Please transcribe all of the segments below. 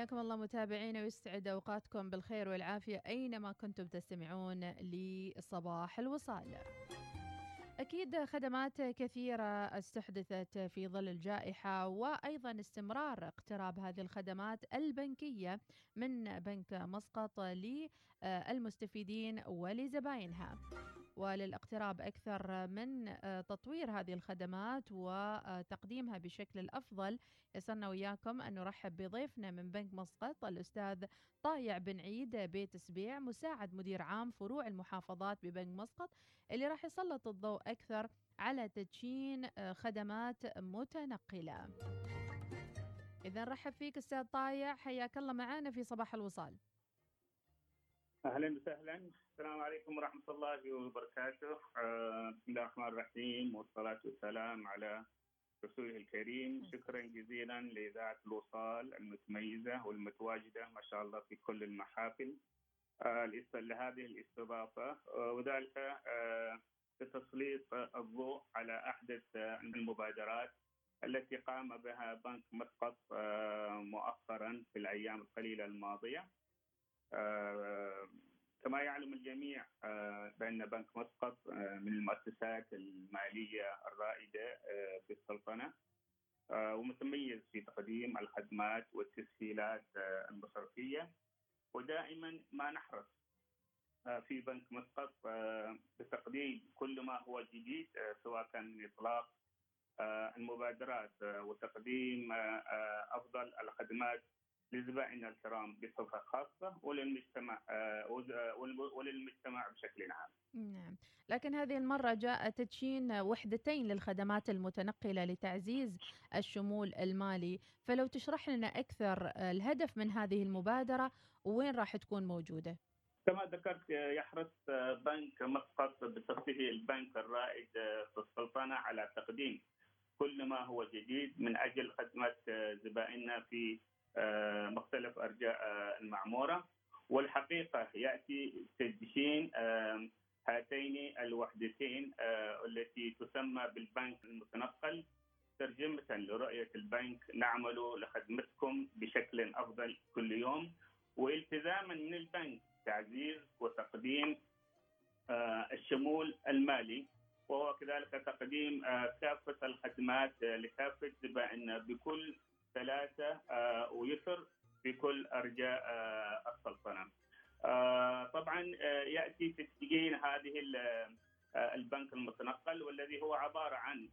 حياكم الله متابعينا ويسعد أوقاتكم بالخير والعافية أينما كنتم تستمعون لصباح الوصال. أكيد خدمات كثيرة استحدثت في ظل الجائحة وأيضا استمرار اقتراب هذه الخدمات البنكية من بنك مسقط للمستفيدين ولزبائنها وللاقتراب أكثر من تطوير هذه الخدمات وتقديمها بشكل الأفضل يسرنا وياكم أن نرحب بضيفنا من بنك مسقط الأستاذ طايع بن عيد بيت سبيع مساعد مدير عام فروع المحافظات ببنك مسقط. اللي راح يسلط الضوء أكثر على تدشين خدمات متنقلة. إذا رحب فيك أستاذ طايع حياك الله معنا في صباح الوصال. أهلا وسهلا. السلام عليكم ورحمة الله وبركاته. آه، بسم الله الرحمن الرحيم والصلاة والسلام على رسوله الكريم. شكرا جزيلا لإذاعة الوصال المتميزة والمتواجدة ما شاء الله في كل المحافل. آه، لهذه الاستضافة آه، وذلك لتسليط الضوء على أحدث المبادرات التي قام بها بنك مسقط مؤخرا في الأيام القليلة الماضية. كما يعلم الجميع بأن بنك مسقط من المؤسسات المالية الرائدة في السلطنة. ومتميز في تقديم الخدمات والتسهيلات المصرفية. ودائما ما نحرص في بنك مسقط بتقديم كل ما هو جديد سواء كان من إطلاق المبادرات وتقديم أفضل الخدمات لزبائننا الكرام بصفة خاصة وللمجتمع وللمجتمع بشكل عام. نعم، لكن هذه المرة جاء تدشين وحدتين للخدمات المتنقلة لتعزيز الشمول المالي، فلو تشرح لنا أكثر الهدف من هذه المبادرة وين راح تكون موجودة؟ كما ذكرت يحرص بنك مسقط بصفته البنك الرائد في السلطنة على تقديم كل ما هو جديد من أجل خدمة زبائننا في مختلف أرجاء المعمورة. والحقيقة يأتي تدشين هاتين الوحدتين التي تسمى بالبنك المتنقل. ترجمة لرؤية البنك نعمل لخدمتكم بشكل أفضل كل يوم. والتزاما من البنك تعزيز وتقديم الشمول المالي. وهو كذلك تقديم كافة الخدمات لكافة زبائننا بكل ثلاثة ويسر في كل أرجاء السلطنة. طبعا يأتي تسجيل هذه البنك المتنقل والذي هو عبارة عن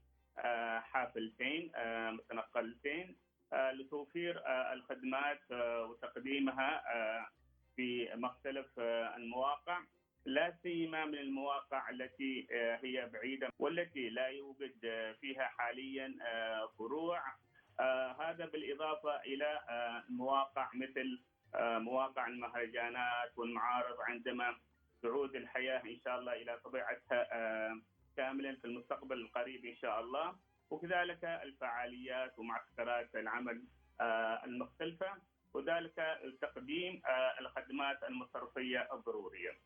حافلتين متنقلتين لتوفير الخدمات وتقديمها في مختلف المواقع. لا سيما من المواقع التي هي بعيدة والتي لا يوجد فيها حاليا فروع. آه هذا بالإضافة إلى آه مواقع مثل آه مواقع المهرجانات والمعارض عندما تعود الحياة إن شاء الله إلى طبيعتها كاملا في المستقبل القريب إن شاء الله. وكذلك الفعاليات ومعسكرات العمل المختلفة. وذلك تقديم الخدمات المصرفية الضرورية.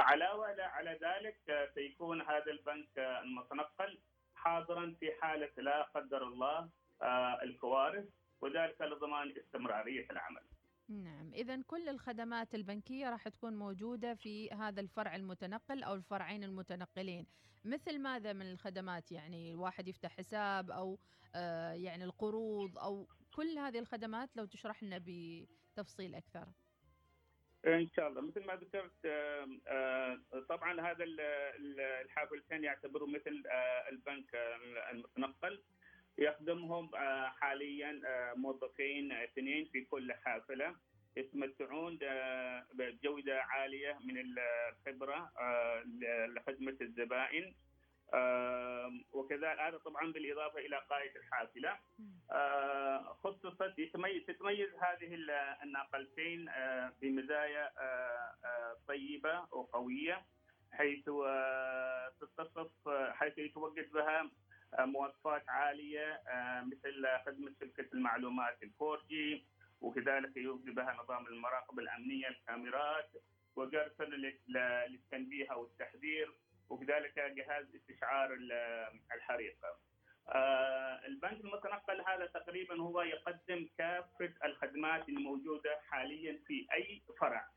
علاوة على ذلك سيكون هذا البنك المتنقل حاضرا في حالة لا قدر الله. الكوارث وذلك لضمان استمرارية العمل. نعم، اذا كل الخدمات البنكية راح تكون موجودة في هذا الفرع المتنقل أو الفرعين المتنقلين، مثل ماذا من الخدمات يعني الواحد يفتح حساب أو آه يعني القروض أو كل هذه الخدمات لو تشرح لنا بتفصيل أكثر. إن شاء الله مثل ما ذكرت طبعا هذا الحافلتين يعتبروا مثل البنك المتنقل يخدمهم حاليا موظفين اثنين في كل حافلة. يتمتعون بجوده عالية من الخبرة لخدمة الزبائن. وكذلك هذا طبعا بالإضافة إلى قائد الحافلة. خصصت تتميز هذه الناقلتين بمزايا طيبة وقوية حيث تتصف حيث يتوجد بها مواصفات عالية مثل خدمة شبكه المعلومات الفور جي وكذلك يوجد بها نظام المراقبه الأمنية الكاميرات وجرسا للتنبيه أو التحذير وكذلك جهاز استشعار الحريق. البنك المتنقل هذا تقريبا هو يقدم كافة الخدمات الموجودة حاليا في أي فرع.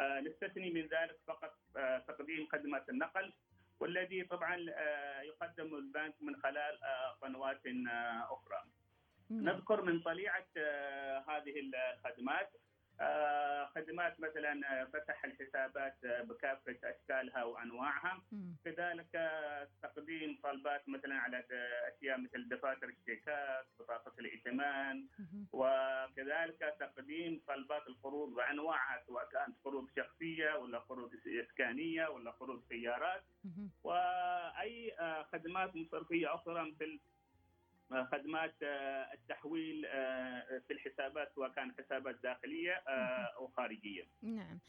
نستثني من ذلك فقط تقديم خدمات النقل. والذي طبعا يقدم البنك من خلال قنوات أخرى. نذكر من طليعة هذه الخدمات آه، خدمات مثلا فتح الحسابات بكافة أشكالها وأنواعها. كذلك تقديم طلبات مثلا على أشياء مثل دفاتر الشيكات بطاقة الائتمان. وكذلك تقديم طلبات القروض بأنواعها سواء كانت قروض شخصية ولا قروض إسكانية ولا قروض سيارات. وأي آه، خدمات مصرفية أخرى مثل خدمات آه، التحويل آه، في الحسابات سواء كان حسابات داخلية آه، أو خارجية. نعم.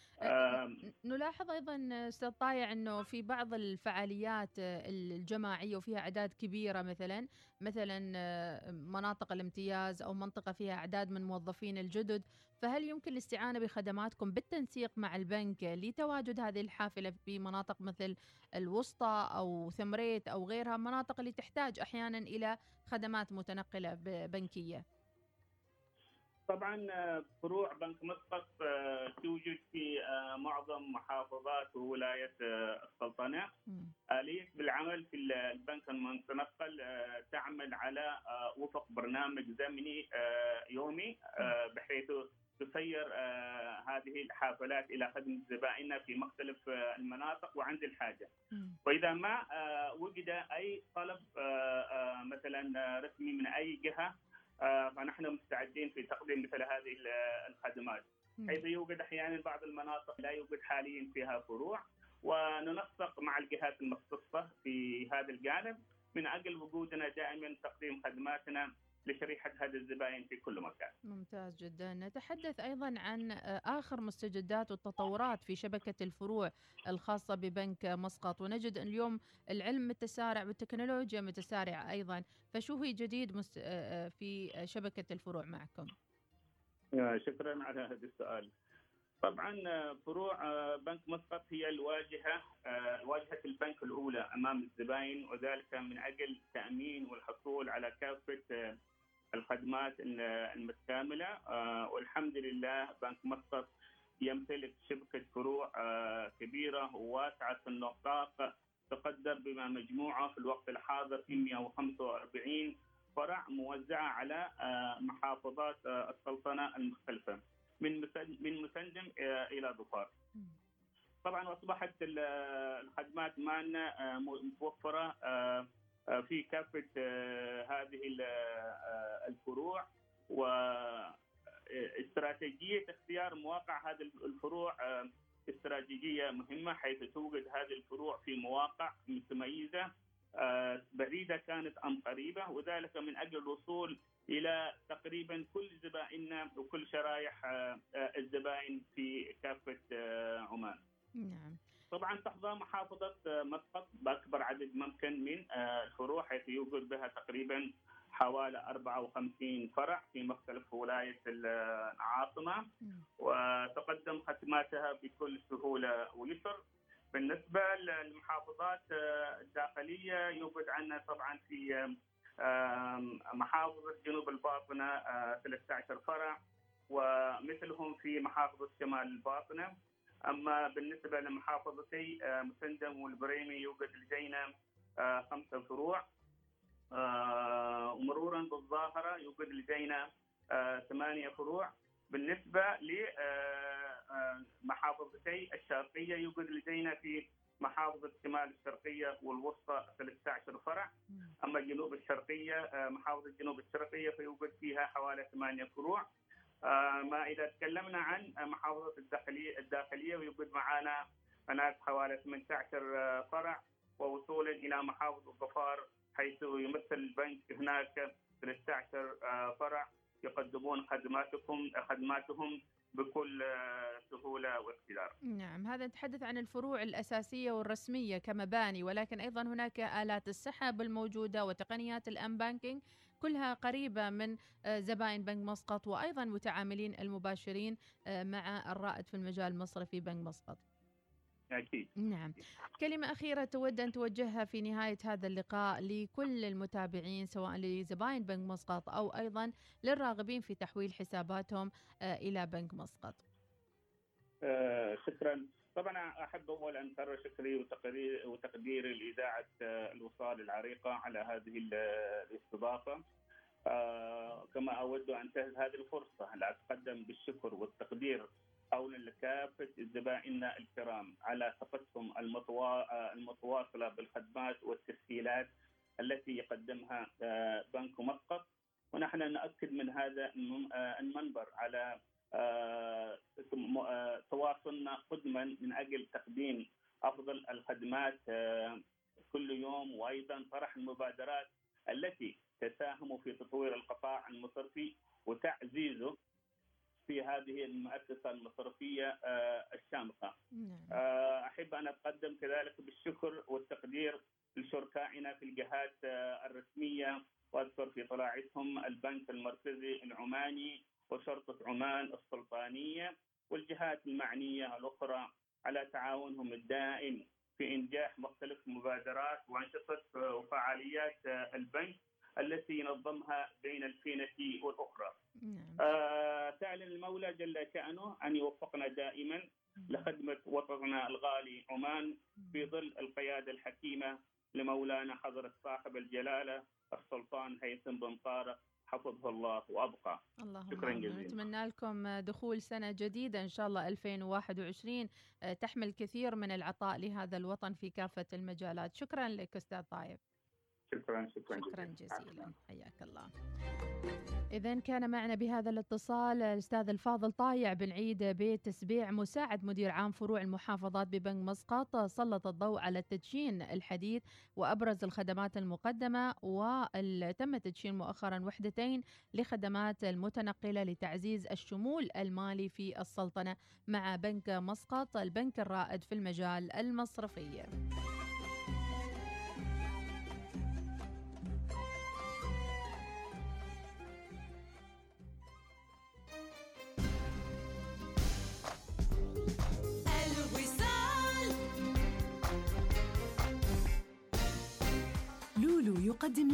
نلاحظ أيضا أستاذ طايع إنه في بعض الفعاليات الجماعية وفيها أعداد كبيرة مثلا مثلا مناطق الامتياز أو منطقة فيها أعداد من موظفين الجدد فهل يمكن الاستعانة بخدماتكم بالتنسيق مع البنك لتواجد هذه الحافلة في مناطق مثل الوسطى أو ثمريت أو غيرها مناطق اللي تحتاج أحيانا إلى خدمات متنقلة بنكية؟ طبعا فروع بنك مسقط آه، توجد في آه، معظم محافظات وولاية آه، السلطنة. آلية بالعمل في البنك المتنقل تعمل على وفق برنامج زمني يومي بحيث تسير هذه الحافلات إلى خدمه زبائننا في مختلف المناطق وعند الحاجة. وإذا ما وجد أي طلب مثلا رسمي من أي جهة آه، فنحن مستعدين في تقديم مثل هذه الخدمات. حيث يوجد أحيانا بعض المناطق لا يوجد حاليا فيها فروع وننسق مع الجهات المختصة في هذا الجانب. من أجل وجودنا دائما تقديم خدماتنا لشريحة هذه الزبائن في كل مكان. ممتاز جدا، نتحدث أيضا عن آخر مستجدات والتطورات في شبكة الفروع الخاصة ببنك مسقط، ونجد ان اليوم العلم متسارع والتكنولوجيا متسارعة أيضا، فشو هي جديد في شبكة الفروع معكم؟ شكرا على هذا السؤال. طبعا فروع بنك مسقط هي الواجهة واجهة البنك الأولى أمام الزباين وذلك من أجل تأمين والحصول على كافة الخدمات المتكاملة. آه، والحمد لله بنك مسقط يمتلك شبكة فروع آه، كبيرة وواسعة النطاق تقدر بما مجموعة في الوقت الحاضر في 145 فرع موزعة على آه، محافظات السلطنة المختلفة. من من مسندم إلى ظفار. طبعا أصبحت الخدمات مالنا متوفرة آه، في كافة آه، هذه آه، الفروع واستراتيجيه اختيار مواقع هذه الفروع استراتيجية مهمة حيث توجد هذه الفروع في مواقع متميزة بعيدة كانت أم قريبة وذلك من أجل الوصول إلى تقريبا كل زبائننا وكل شرائح الزبائن في كافة عمان. نعم. طبعا تحظى محافظة مسقط بأكبر عدد ممكن من آه، الفروع حيث يوجد بها تقريبا حوالي 54 فرع في مختلف ولاية العاصمة. وتقدم خدماتها بكل سهولة ويسر بالنسبة للمحافظات آه، الداخلية يوجد عندنا طبعا في محافظة جنوب الباطنة 13 آه، فرع ومثلهم في محافظة شمال الباطنة. أما بالنسبة لمحافظتي آه، مسندم والبريمي يوجد لدينا آه، خمسه فروع. آه، ومرورا بالظاهرة يوجد لدينا ثمانية فروع. بالنسبة لمحافظتي الشرقية يوجد لدينا في محافظة شمال الشرقية والوسطى 13 فرع. أما الجنوب الشرقية محافظة الجنوب الشرقية فيوجد فيها حوالي ثمانية فروع. ما إذا تكلمنا عن محافظة الداخليه الداخلية ويوجد معنا هناك حوالي 18 فرع ووصولا إلى محافظة الظفار حيث يمثل البنك هناك 13 آه، فرع يقدمون خدماتكم خدماتهم بكل آه، سهولة واقتدار. نعم، هذا نتحدث عن الفروع الأساسية والرسمية كمباني ولكن أيضا هناك آلات السحب الموجودة وتقنيات الام بانكينج كلها قريبة من آه، زبائن بنك مسقط وأيضا متعاملين المباشرين آه، مع الرائد في المجال المصرفي بنك مسقط. أكيد. نعم. كلمة أخيرة تود أن توجهها في نهاية هذا اللقاء لكل المتابعين سواء لزبائن بنك مسقط أو أيضا للراغبين في تحويل حساباتهم آه، إلى بنك مسقط. آه، شكرا. طبعا أحب اولا ان شكري وتقدير وتقديري لإذاعة آه، الوصال العريقة على هذه ال- الاستضافة. آه، كما أود أن انتهز هذه الفرصة. لاتقدم بالشكر والتقدير قولا لكافه زبائننا الكرام على ثقتهم آه، المتواصلة بالخدمات والتسهيلات التي يقدمها بنك مسقط ونحن نؤكد من هذا الم- المنبر على تواصلنا قدما من أجل تقديم أفضل الخدمات آه، كل يوم. وأيضا طرح المبادرات التي تساهم في تطوير القطاع المصرفي وتعزيزه في هذه المؤسسة المصرفية آه، الشامخة. نعم. آه، أحب أن أتقدم كذلك بالشكر والتقدير لشركائنا في الجهات آه، الرسمية. وأذكر في طلاعتهم البنك المركزي العماني وشرطة عمان السلطانية والجهات المعنية الأخرى على تعاونهم الدائم في إنجاح مختلف المبادرات وأنشطة آه، وفعاليات البنك التي ينظمها بين الفينة والأخرى. نعم آه، المولى جل شأنه أن يوفقنا دائما لخدمة وطننا الغالي عمان في ظل القيادة الحكيمة لمولانا حضرة صاحب الجلالة السلطان هيثم بن طارق حفظه الله وأبقى اللهم شكراً. جزيلاً. نتمنى لكم دخول سنة جديدة إن شاء الله 2021 آه، تحمل كثير من العطاء لهذا الوطن في كافة المجالات شكرا لك أستاذ طايب شكرا شكرا, شكرا جزيلا. حياك الله. إذا كان معنا بهذا الاتصال الأستاذ الفاضل طايع بن عيد بيت تسبيع مساعد مدير عام فروع المحافظات ببنك مسقط سلط الضوء على التدشين الحديث وأبرز الخدمات المقدمة وتم تدشين مؤخرا وحدتين لخدمات المتنقلة لتعزيز الشمول المالي في السلطنة مع بنك مسقط البنك الرائد في المجال المصرفي. يقدم